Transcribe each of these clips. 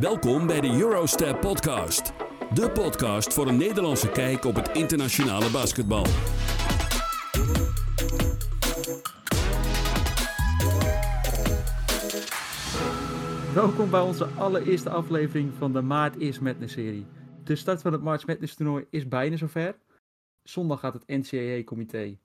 Welkom bij de Eurostep Podcast. De podcast voor een Nederlandse kijk op het internationale basketbal. Welkom bij onze allereerste aflevering van de Maart is Madness serie. De start van het March Madness toernooi is bijna zover. Zondag gaat het NCAA-comité,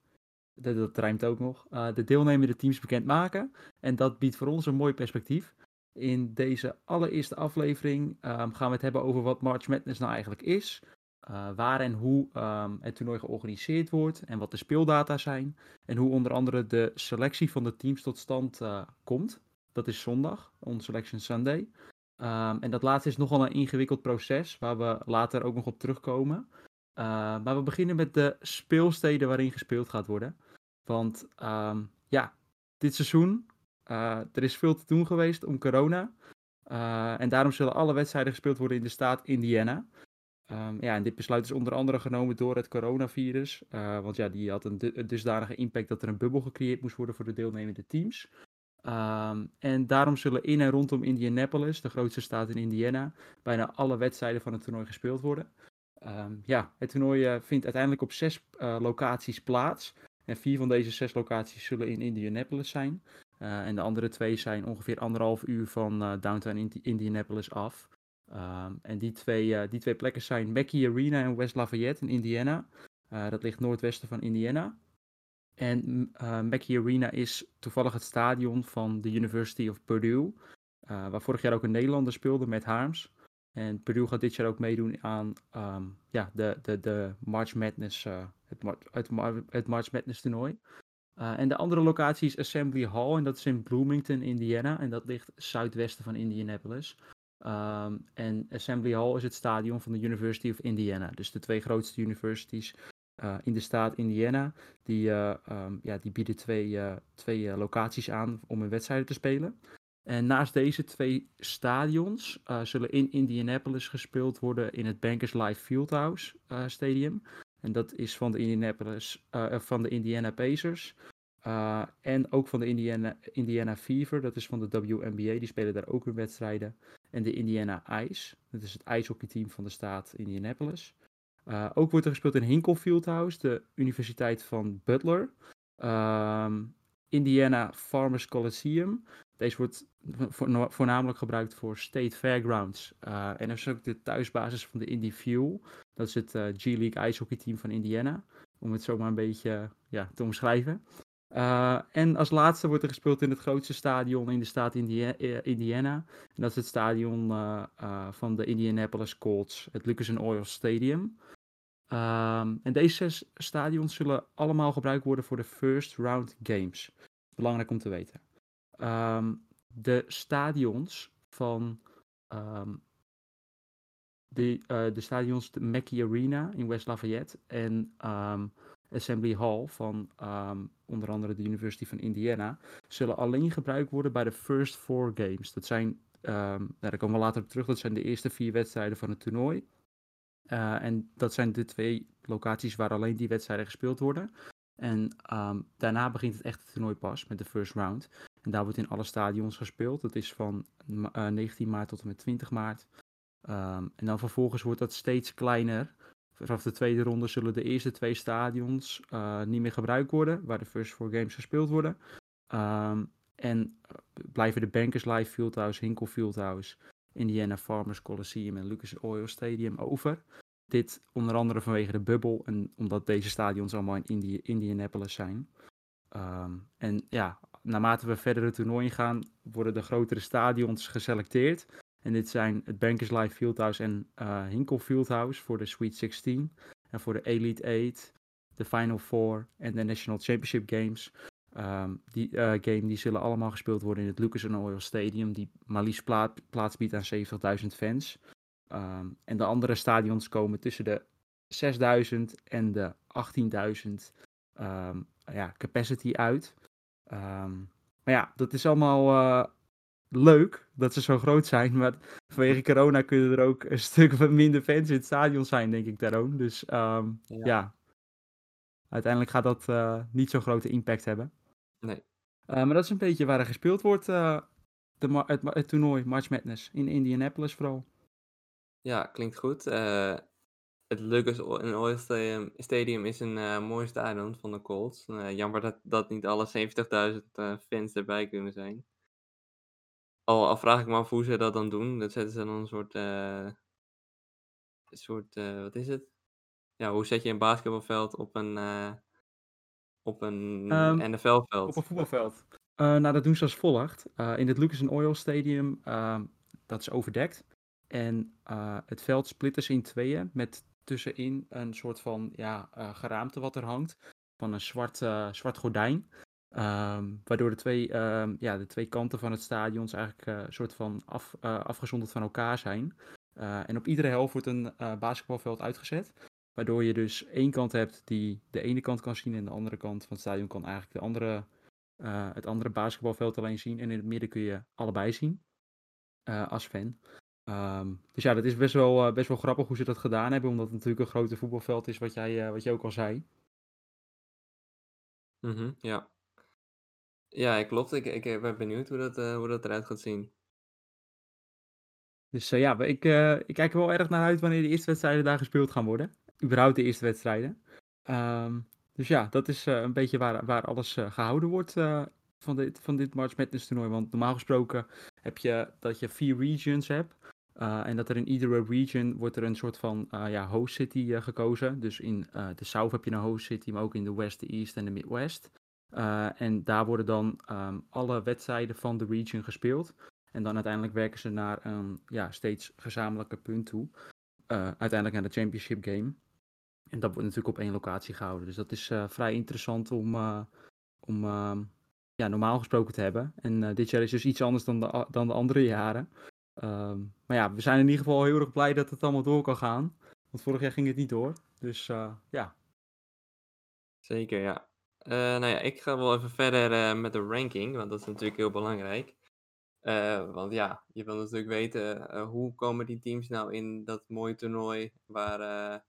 dat, dat rijmt ook nog, uh, de deelnemende teams bekendmaken. En dat biedt voor ons een mooi perspectief. In deze allereerste aflevering um, gaan we het hebben over wat March Madness nou eigenlijk is. Uh, waar en hoe um, het toernooi georganiseerd wordt en wat de speeldata zijn. En hoe onder andere de selectie van de teams tot stand uh, komt. Dat is zondag, on Selection Sunday. Um, en dat laatste is nogal een ingewikkeld proces, waar we later ook nog op terugkomen. Uh, maar we beginnen met de speelsteden waarin gespeeld gaat worden. Want ja, dit seizoen, er is veel te doen geweest om corona. Uh, en daarom zullen alle wedstrijden gespeeld worden in de staat Indiana. Um, ja, en dit besluit is onder andere genomen door het coronavirus. want ja, die had een, dusdanige impact dat er een bubbel gecreëerd moest worden voor de deelnemende teams. Um, en daarom zullen in en rondom Indianapolis, de grootste staat in Indiana, bijna alle wedstrijden van het toernooi gespeeld worden. Um, ja, het toernooi vindt uiteindelijk op zes locaties plaats. En vier van deze zes locaties zullen in Indianapolis zijn. Uh, en de andere twee zijn ongeveer anderhalf uur van downtown Indi Indianapolis af. Um, en die twee, die twee plekken zijn Mackey Arena en West Lafayette in Indiana. dat ligt noordwesten van Indiana. En uh, Mackey Arena is toevallig het stadion van de University of Purdue. Waar vorig jaar ook een Nederlander speelde met Harms. En Purdue gaat dit jaar ook meedoen aan um, ja, de, de, de March Madness, het, het, het, March Madness toernooi. Uh, en de andere locatie is Assembly Hall en dat is in Bloomington, Indiana. En dat ligt zuidwesten van Indianapolis. Um, en Assembly Hall is het stadion van de University of Indiana. Dus de twee grootste universities uh, in de staat Indiana. Die, uh, um, ja, die bieden twee, twee locaties aan om hun wedstrijden te spelen. En naast deze twee stadions zullen in Indianapolis gespeeld worden in het Bankers Life Fieldhouse Stadium. En dat is van de, Indianapolis, van de Indiana Pacers. En ook van de Indiana, Indiana Fever, dat is van de WNBA. Die spelen daar ook hun wedstrijden. En de Indiana Ice, dat is het ijshockeyteam van de staat Indianapolis. Uh, ook wordt er gespeeld in Hinkle Fieldhouse, de Universiteit van Butler. Um, Indiana Farmers Coliseum. Deze wordt voornamelijk gebruikt voor State Fairgrounds. Uh, en er is ook de thuisbasis van de Indy Fuel. Dat is het G-League ijshockeyteam van Indiana. Om het zomaar een beetje ja, te omschrijven. Uh, en als laatste wordt er gespeeld in het grootste stadion in de staat Indiana. En dat is het stadion van de Indianapolis Colts, het Lucas Oil Stadium. Um, en deze zes stadions zullen allemaal gebruikt worden voor de first round games. Belangrijk om te weten. Um, de stadions van um, de, de stadions de Mackey Arena in West Lafayette en Assembly Hall van onder andere de University van Indiana zullen alleen gebruikt worden bij de first four games. Dat zijn, nou, daar komen we later op terug, dat zijn de eerste vier wedstrijden van het toernooi. Uh, en dat zijn de twee locaties waar alleen die wedstrijden gespeeld worden. En um, daarna begint het echte toernooi pas met de first round. En daar wordt in alle stadions gespeeld. Dat is van uh, 19 maart tot en met 20 maart. En dan vervolgens wordt dat steeds kleiner. Vanaf de tweede ronde zullen de eerste twee stadions uh, niet meer gebruikt worden, waar de first four games gespeeld worden. Um, en blijven de Bankers Live Fieldhouse, Hinkle Fieldhouse, Indiana Farmers Coliseum en Lucas Oil Stadium over. Dit onder andere vanwege de bubbel en omdat deze stadions allemaal in Indi Indianapolis zijn. Um, en ja, naarmate we verder het toernooi gaan, worden de grotere stadions geselecteerd. En dit zijn het Bankers Life Fieldhouse en uh, Hinkle Fieldhouse voor de Sweet 16. En voor de Elite 8, de Final Four en de National Championship Games. Um, die uh, game die zullen allemaal gespeeld worden in het Lucas Oil Stadium, die maar liefst pla plaats biedt aan 70.000 fans. Um, en de andere stadions komen tussen de 6000 en de 18.000 um, ja, capacity uit. Maar ja, dat is allemaal uh, leuk dat ze zo groot zijn. Maar vanwege corona kunnen er ook een stuk minder fans in het stadion zijn, denk ik daarom. Dus ja. ja. uiteindelijk gaat dat uh, niet zo'n grote impact hebben. Nee. Uh, maar dat is een beetje waar er gespeeld wordt uh, de, het, het, toernooi March Madness in Indianapolis vooral. Ja, klinkt goed. Het Lucas Oil Stadium is een mooi stadion van de Colts. Jammer dat, dat niet alle 70.000 fans erbij kunnen zijn. Al, al, vraag ik me af hoe ze dat dan doen. Dat zetten ze dan een soort. een soort. wat is het? Ja, hoe zet je een basketbalveld op een. op een ehm, NFL-veld? Op een voetbalveld. Uh, nou, dat doen ze als volgt. In het Lucas Oil Stadium, uh, dat is overdekt. En het veld splitten ze in tweeën met tussenin een soort van ja, geraamte wat er hangt. Van een zwart, zwart gordijn. Um, waardoor de twee, um, ja, de twee kanten van het stadion eigenlijk een soort van af, afgezonderd van elkaar zijn. en op iedere helft wordt een basketbalveld uitgezet. Waardoor je dus één kant hebt die de ene kant kan zien en de andere kant van het stadion kan eigenlijk de andere het andere basketbalveld alleen zien. En in het midden kun je allebei zien. Als fan. Um, dus ja, dat is best wel, best wel grappig hoe ze dat gedaan hebben. Omdat het natuurlijk een grote voetbalveld is, wat jij, wat jij ook al zei. -hmm, ja. Ja, klopt. Ik, ik ben benieuwd hoe dat, hoe dat eruit gaat zien. Dus ja, ik, ik kijk er wel erg naar uit wanneer de eerste wedstrijden daar gespeeld gaan worden. Überhaupt de eerste wedstrijden. Um, dus ja, dat is een beetje waar, waar alles gehouden wordt van, dit, van dit March Madness toernooi. Want normaal gesproken heb je dat je vier regions hebt. en dat er in iedere region wordt er een soort van ja, host city gekozen. Dus in de South heb je een host city, maar ook in de West, de East en de Midwest. En daar worden dan um, alle wedstrijden van de region gespeeld. En dan uiteindelijk werken ze naar een ja, steeds gezamenlijke punt toe. uiteindelijk naar de championship game. En dat wordt natuurlijk op één locatie gehouden. Dus dat is uh, vrij interessant om, om uh, ja, normaal gesproken te hebben. En eh, dit jaar is dus iets anders dan de, dan de andere jaren. Ehm, maar ja, we zijn in ieder geval heel erg blij dat het allemaal door kan gaan. Want vorig jaar ging het niet door. Dus ja. Zeker, ja. Nou ja, ik ga wel even verder met de ranking, want dat is natuurlijk heel belangrijk. want ja, je wil natuurlijk weten hoe komen die teams nou in dat mooie toernooi waar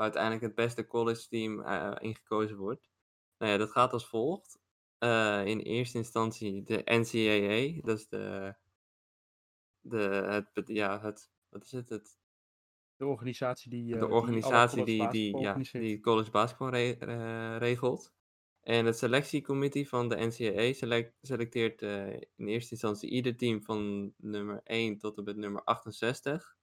waar uiteindelijk het beste college team uh, ingekozen wordt. Nou ja, dat gaat als volgt. In eerste instantie de NCAA, dat is de, de het, ja, het, wat is het? het de organisatie die, de organisatie die, die, die, ja, die college basketbal re regelt. En het selectiecommittee van de NCAA select, selecteert in eerste instantie ieder team van nummer 1 tot en met nummer 68.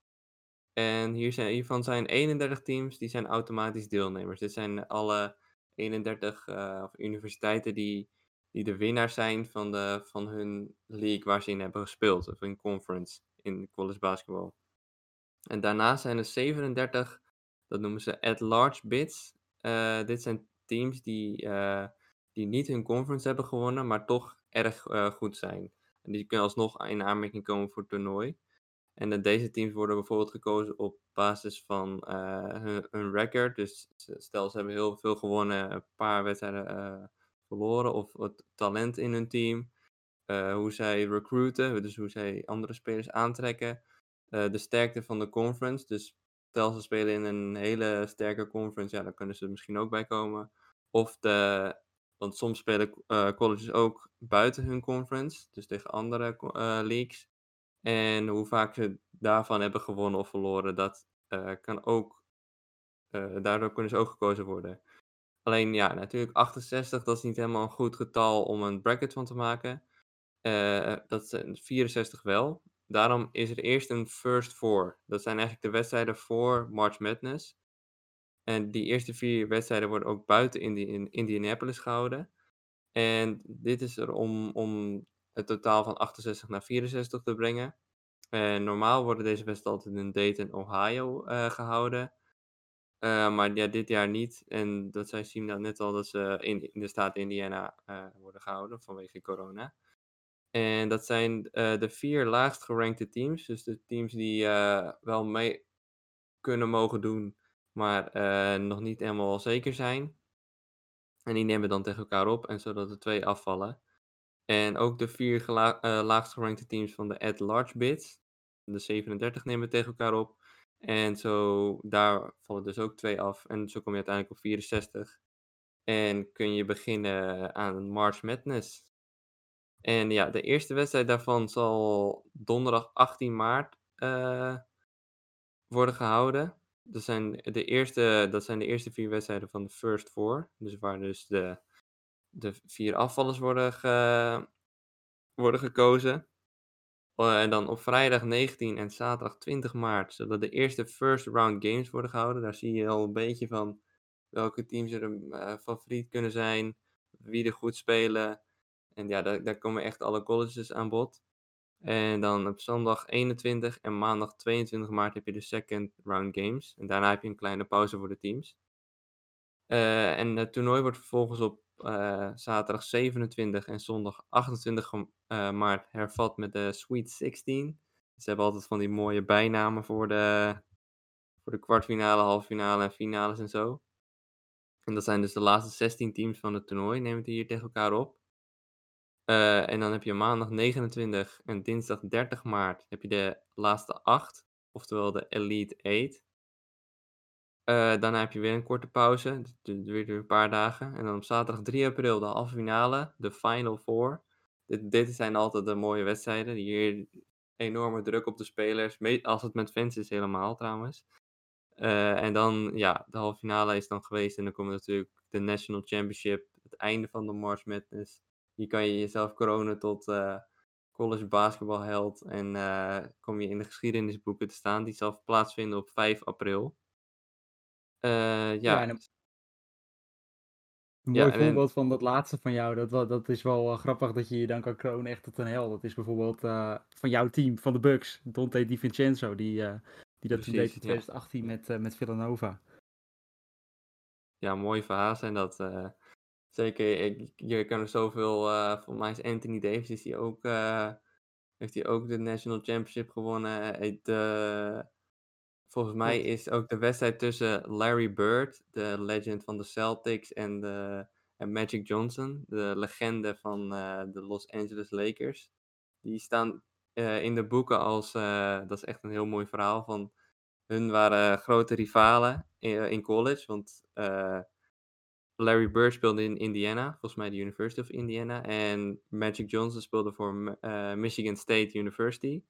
En hier zijn, hiervan zijn 31 teams die zijn automatisch deelnemers. Dit zijn alle 31 uh, of universiteiten die, die de winnaar zijn van, de, van hun league waar ze in hebben gespeeld. Of in conference in college basketbal. En daarnaast zijn er 37, dat noemen ze at-large bids. Uh, dit zijn teams die, uh, die niet hun conference hebben gewonnen, maar toch erg goed zijn. En die kunnen alsnog in aanmerking komen voor het toernooi. En deze teams worden bijvoorbeeld gekozen op basis van uh, hun, record. Dus stel ze hebben heel veel gewonnen, een paar wedstrijden verloren. Of wat talent in hun team. Hoe zij recruiten, dus hoe zij andere spelers aantrekken. de sterkte van de conference. Dus stel ze spelen in een hele sterke conference, ja, dan kunnen ze misschien ook bij komen. Of de, want soms spelen colleges ook buiten hun conference, dus tegen andere leagues. En hoe vaak ze daarvan hebben gewonnen of verloren, dat uh, kan ook, uh, daardoor kunnen ze ook gekozen worden. Alleen ja, natuurlijk 68, dat is niet helemaal een goed getal om een bracket van te maken. Uh, dat zijn 64 wel. Daarom is er eerst een first four. Dat zijn eigenlijk de wedstrijden voor March Madness. En die eerste vier wedstrijden worden ook buiten Indi in Indianapolis gehouden. En dit is er om, om het totaal van 68 naar 64 te brengen. En normaal worden deze wedstrijden altijd in Dayton, Ohio uh, gehouden. Uh, maar ja, dit jaar niet. En dat zei Simna net al, dat ze in, in de staat Indiana uh, worden gehouden vanwege corona. En dat zijn de vier laagst gerankte teams. Dus de teams die wel mee kunnen mogen doen, maar nog niet helemaal zeker zijn. En die nemen dan tegen elkaar op. En zodat er twee afvallen. En ook de vier uh, laagst gerankte teams van de at-large bids, de 37, nemen tegen elkaar op. En zo, daar vallen dus ook twee af. En zo kom je uiteindelijk op 64. En kun je beginnen aan March Madness. En ja, de eerste wedstrijd daarvan zal donderdag 18 maart uh, worden gehouden. Dat zijn, de eerste, dat zijn de eerste vier wedstrijden van de First Four. Dus waar dus de, de vier afvallers worden, worden gekozen. Uh, en dan op vrijdag 19 en zaterdag 20 maart zullen de eerste first round games worden gehouden. Daar zie je al een beetje van welke teams er een uh, favoriet kunnen zijn, wie er goed spelen. En ja, daar, daar komen echt alle colleges aan bod. En dan op zondag 21 en maandag 22 maart heb je de second round games. En daarna heb je een kleine pauze voor de teams. Uh, en het toernooi wordt vervolgens op uh, zaterdag 27 en zondag 28 uh, maart hervat met de Sweet 16. Ze hebben altijd van die mooie bijnamen voor de, voor de kwartfinale, halffinale en finales en zo. En dat zijn dus de laatste 16 teams van het toernooi, neem het hier tegen elkaar op. Uh, en dan heb je maandag 29 en dinsdag 30 maart heb je de laatste 8, oftewel de Elite 8. Uh, daarna heb je weer een korte pauze, het duurt weer een paar dagen. En dan op zaterdag 3 april de halve finale, de Final Four. Dit, dit zijn altijd de mooie wedstrijden, hier enorme druk op de spelers, als het met fans is helemaal trouwens. Uh, en dan, ja, de halve finale is dan geweest en dan komt natuurlijk de National Championship, het einde van de March Madness. Hier kan je jezelf kronen tot uh, college basketbalheld en uh, kom je in de geschiedenisboeken te staan. Die zal plaatsvinden op 5 april. Uh, ja. ja een... een mooi ja, voorbeeld en... van dat laatste van jou, dat, dat is wel grappig dat je je dan kan kronen echt tot een held. Dat is bijvoorbeeld van jouw team, van de Bucks, Dante DiVincenzo, die, die dat toen deed in 2018 ja. met, met Villanova. Ja, mooie verhaal zijn dat. Zeker, ik, je kan er zoveel. Uh, voor mij is Anthony Davis is die ook, uh, heeft hij ook de National Championship gewonnen. De, volgens mij is ook de wedstrijd tussen Larry Bird, de legend van de Celtics, en, de, en Magic Johnson, de legende van de Los Angeles Lakers. Die staan in de boeken als. dat is echt een heel mooi verhaal. Van, hun waren grote rivalen in, in college. Want Larry Bird speelde in Indiana, volgens mij de University of Indiana. En Magic Johnson speelde voor uh, Michigan State University.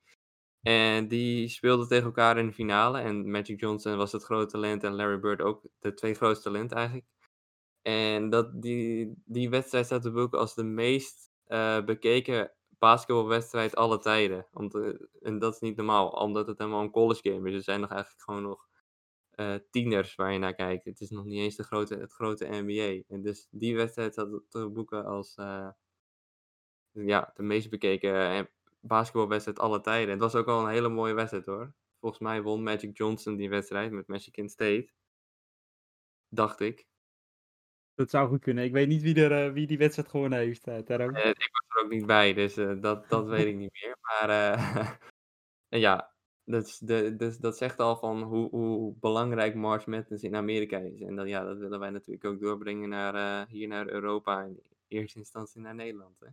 En die speelden tegen elkaar in de finale. En Magic Johnson was het grote talent en Larry Bird ook de twee grootste talent eigenlijk. En dat, die, die wedstrijd staat te boeken als de meest uh, bekeken basketbalwedstrijd alle tijden. Omdat, en dat is niet normaal, omdat het helemaal een college game is. Er zijn nog eigenlijk gewoon nog uh, tieners waar je naar kijkt. Het is nog niet eens de grote, het grote NBA. En dus die wedstrijd had te boeken als uh, ja, de meest bekeken eh, basketbalwedstrijd aller tijden. Het was ook al een hele mooie wedstrijd hoor. Volgens mij won Magic Johnson die wedstrijd met Michigan State. Dacht ik. Dat zou goed kunnen. Ik weet niet wie, er, wie die wedstrijd gewonnen heeft, uh, ik was er ook niet bij, dus dat, dat weet ik niet meer. Maar ja, dat, de, dus dat zegt al van hoe, hoe belangrijk March Madness in Amerika is. En dat, ja, dat willen wij natuurlijk ook doorbrengen naar, uh, hier naar Europa en in eerste instantie naar Nederland. Hè?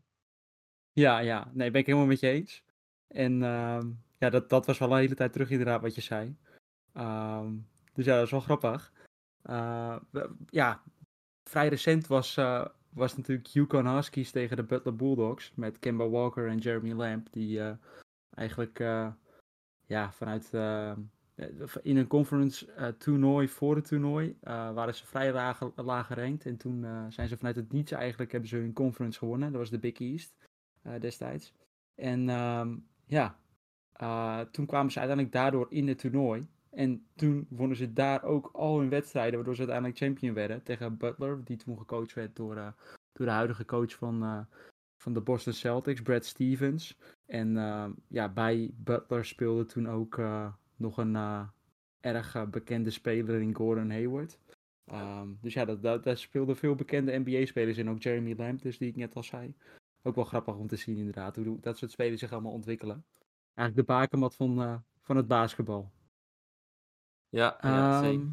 Ja, ja, nee, ben ik helemaal met je eens. En uh, ja, dat, dat was wel een hele tijd terug inderdaad wat je zei. Um, dus ja, dat is wel grappig. Uh, ja, vrij recent was, uh, was natuurlijk Yukon Huskies tegen de Butler Bulldogs. Met Kemba Walker en Jeremy Lamb. Die eigenlijk ja, vanuit uh, in een conference uh, toernooi voor het toernooi uh, waren ze vrij laag, laag gerankt. En toen zijn ze vanuit het niets eigenlijk hebben ze hun conference gewonnen. Dat was de Big East destijds. En um, ja, toen kwamen ze uiteindelijk daardoor in het toernooi. En toen wonnen ze daar ook al hun wedstrijden, waardoor ze uiteindelijk champion werden tegen Butler, die toen gecoacht werd door, door de huidige coach van, van de Boston Celtics, Brad Stevens. En uh, ja, bij Butler speelde toen ook uh, nog een uh, erg bekende speler in Gordon Hayward. Um, dus ja, dat, dat, daar speelden veel bekende NBA-spelers in. Ook Jeremy Lamb, dus die ik net al zei. Ook wel grappig om te zien inderdaad, hoe dat soort spelers zich allemaal ontwikkelen. Eigenlijk de bakermat van, van het basketbal. Ja, ja um, zeker.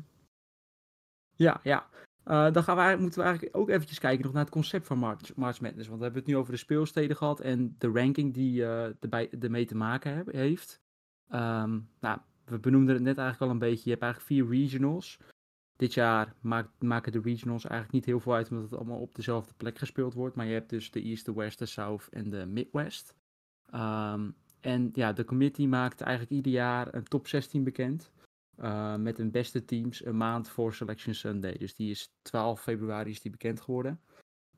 Ja, ja. Uh, dan gaan we, moeten we eigenlijk ook eventjes kijken nog naar het concept van March, March Madness. Want we hebben het nu over de speelsteden gehad en de ranking die uh, ermee te maken heeft. Um, nou, we benoemden het net eigenlijk al een beetje. Je hebt eigenlijk vier regionals. dit jaar maakt, maken de regionals eigenlijk niet heel veel uit, omdat het allemaal op dezelfde plek gespeeld wordt. Maar je hebt dus de East, de West, de South en de Midwest. Ehm, en ja, de committee maakt eigenlijk ieder jaar een top 16 bekend. Uh, met hun beste teams een maand voor Selection Sunday. Dus die is 12 februari is die bekend geworden.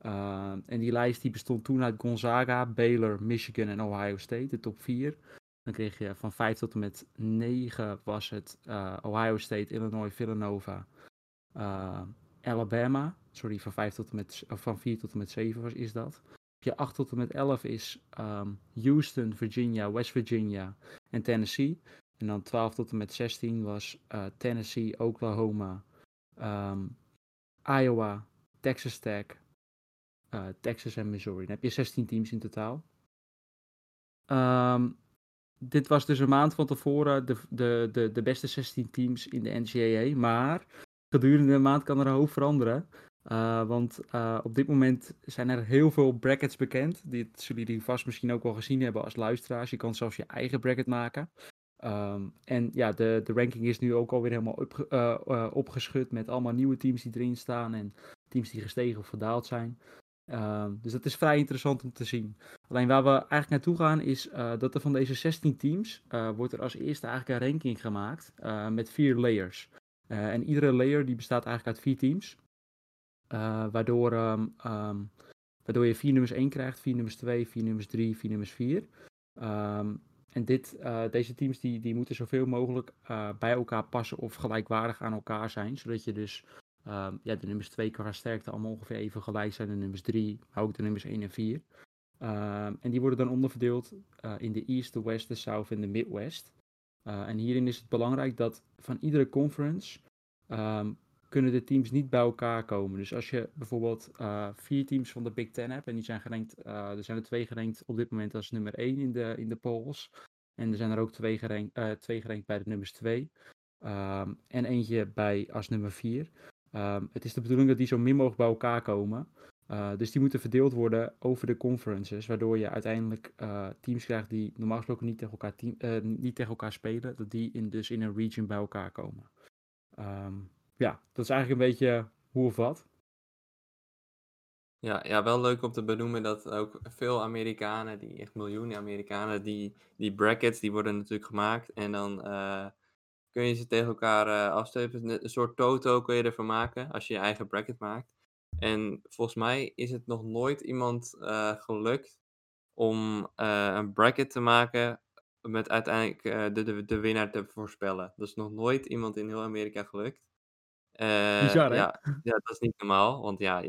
Uh, en die lijst die bestond toen uit Gonzaga, Baylor, Michigan en Ohio State, de top 4. Dan kreeg je van 5 tot en met 9 was het uh, Ohio State, Illinois, Villanova, Alabama. Sorry, van, 5 tot en met, van 4 tot en met 7 was, is dat. Je 8 tot en met 11 is um, Houston, Virginia, West Virginia en Tennessee. En dan 12 tot en met 16 was uh, Tennessee, Oklahoma, um, Iowa, Texas Tech, uh, Texas en Missouri. Dan heb je 16 teams in totaal. Um, dit was dus een maand van tevoren de, de, de, de beste 16 teams in de NCAA. Maar gedurende een maand kan er een hoop veranderen. Uh, want op dit moment zijn er heel veel brackets bekend. Dit zullen jullie vast misschien ook wel gezien hebben als luisteraars. Je kan zelfs je eigen bracket maken. Um, en ja, de, de ranking is nu ook alweer helemaal uh, uh, opgeschud met allemaal nieuwe teams die erin staan en teams die gestegen of gedaald zijn. Uh, dus dat is vrij interessant om te zien. Alleen waar we eigenlijk naartoe gaan is uh, dat er van deze 16 teams wordt er als eerste eigenlijk een ranking gemaakt met vier layers. en iedere layer die bestaat eigenlijk uit vier teams. waardoor, um, waardoor je vier nummers 1 krijgt, vier nummers 2, vier nummers 3, vier nummers 4. En dit, uh, deze teams die, die moeten zoveel mogelijk uh, bij elkaar passen of gelijkwaardig aan elkaar zijn. Zodat je dus uh, ja, de nummers 2 qua sterkte allemaal ongeveer even gelijk zijn. De nummers 3, maar ook de nummers 1 en 4. Ehm, en die worden dan onderverdeeld eh, in de East, de West, de South en de Midwest. en hierin is het belangrijk dat van iedere conference um, kunnen de teams niet bij elkaar komen. Dus als je bijvoorbeeld vier teams van de Big Ten hebt en die zijn gerankt, er zijn er twee gerankt op dit moment als nummer 1 in de, in de polls. En er zijn er ook twee gerankt, uh, twee gerankt bij de nummers 2. Um, ehm, en eentje bij als nummer 4. Um, ehm, het is de bedoeling dat die zo min mogelijk bij elkaar komen. Dus die moeten verdeeld worden over de conferences, waardoor je uiteindelijk teams krijgt die normaal gesproken niet tegen elkaar, team, niet tegen elkaar spelen, dat die in, dus in een region bij elkaar komen. Um, ja, dat is eigenlijk een beetje hoe of wat. Ja, ja, wel leuk om te benoemen dat ook veel Amerikanen, die echt miljoenen Amerikanen, die, die brackets, die worden natuurlijk gemaakt. En dan uh, kun je ze tegen elkaar uh. Een soort toto kun je ervan maken als je je eigen bracket maakt. En volgens mij is het nog nooit iemand uh, gelukt om een bracket te maken met uiteindelijk de, de, de winnaar te voorspellen. Dat is nog nooit iemand in heel Amerika gelukt. Uh, Bizar, hè? ja, ja, dat is niet normaal. Want ja,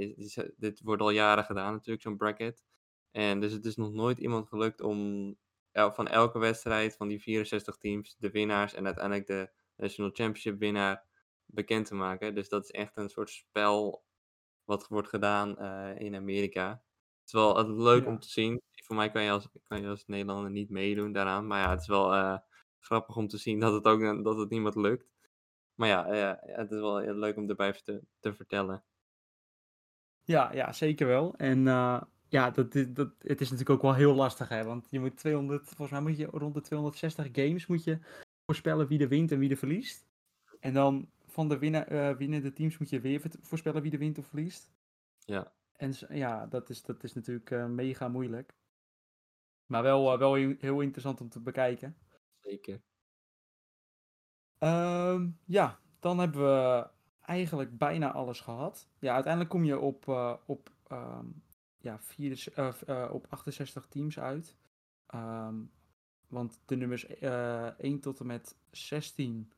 dit wordt al jaren gedaan natuurlijk, zo'n bracket. En dus het is nog nooit iemand gelukt om van elke wedstrijd van die 64 teams de winnaars en uiteindelijk de National Championship winnaar bekend te maken. Dus dat is echt een soort spel wat wordt gedaan uh, in Amerika. Het is wel leuk ja. om te zien. Voor mij kan je, als, kan je als Nederlander niet meedoen daaraan. Maar ja, het is wel uh, grappig om te zien dat het ook dat het niemand lukt. Maar ja, ja, het is wel leuk om erbij te, te vertellen. Ja, ja, zeker wel. En uh, ja, dat, dat, het is natuurlijk ook wel heel lastig, hè. Want je moet 200, volgens mij moet je rond de 260 games moet je voorspellen wie er wint en wie er verliest. En dan van de winna, uh, winnende teams moet je weer voorspellen wie er wint of verliest. Ja. En ja, dat is, dat is natuurlijk uh, mega moeilijk. Maar wel, wel heel interessant om te bekijken. Zeker. Um, ja, dan hebben we eigenlijk bijna alles gehad. Ja, uiteindelijk kom je op, uh, op, um, ja, vier, uh, op 68 teams uit. Um, want de nummers 1 tot en met 16,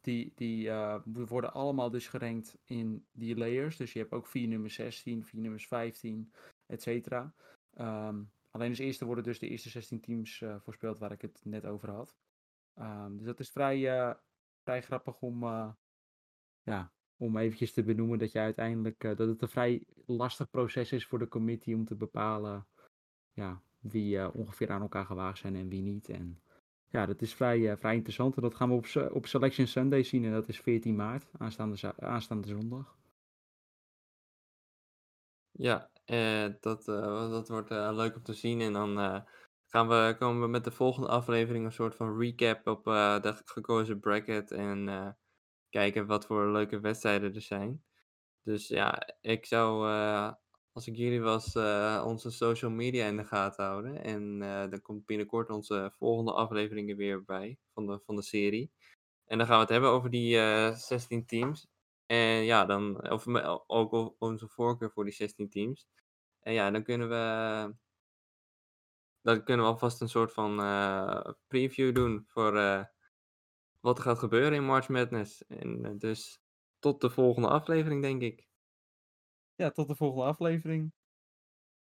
die, die worden allemaal dus gerankt in die layers. Dus je hebt ook vier nummers 16, vier nummers 15, et cetera. alleen als eerste worden dus de eerste 16 teams voorspeld waar ik het net over had. Um, dus dat is vrij, vrij grappig om, uh, ja, om eventjes te benoemen dat je uiteindelijk uh, dat het een vrij lastig proces is voor de committee om te bepalen ja, wie ongeveer aan elkaar gewaagd zijn en wie niet. En ja, dat is vrij, vrij interessant. En dat gaan we op, op Selection Sunday zien en dat is 14 maart, aanstaande, aanstaande zondag. Ja, dat, dat wordt leuk om te zien. En dan gaan we, komen we met de volgende aflevering een soort van recap op uh, de gekozen bracket. En uh, kijken wat voor leuke wedstrijden er zijn. Dus ja, ik zou, uh, als ik jullie was, onze social media in de gaten houden. En dan komt binnenkort onze volgende afleveringen weer bij van de, van de serie. En dan gaan we het hebben over die 16 teams. En ja, dan, of ook onze voorkeur voor die 16 teams. En ja, dan kunnen we, dan kunnen we alvast een soort van preview doen voor wat er gaat gebeuren in March Madness. En dus tot de volgende aflevering, denk ik. Ja, tot de volgende aflevering.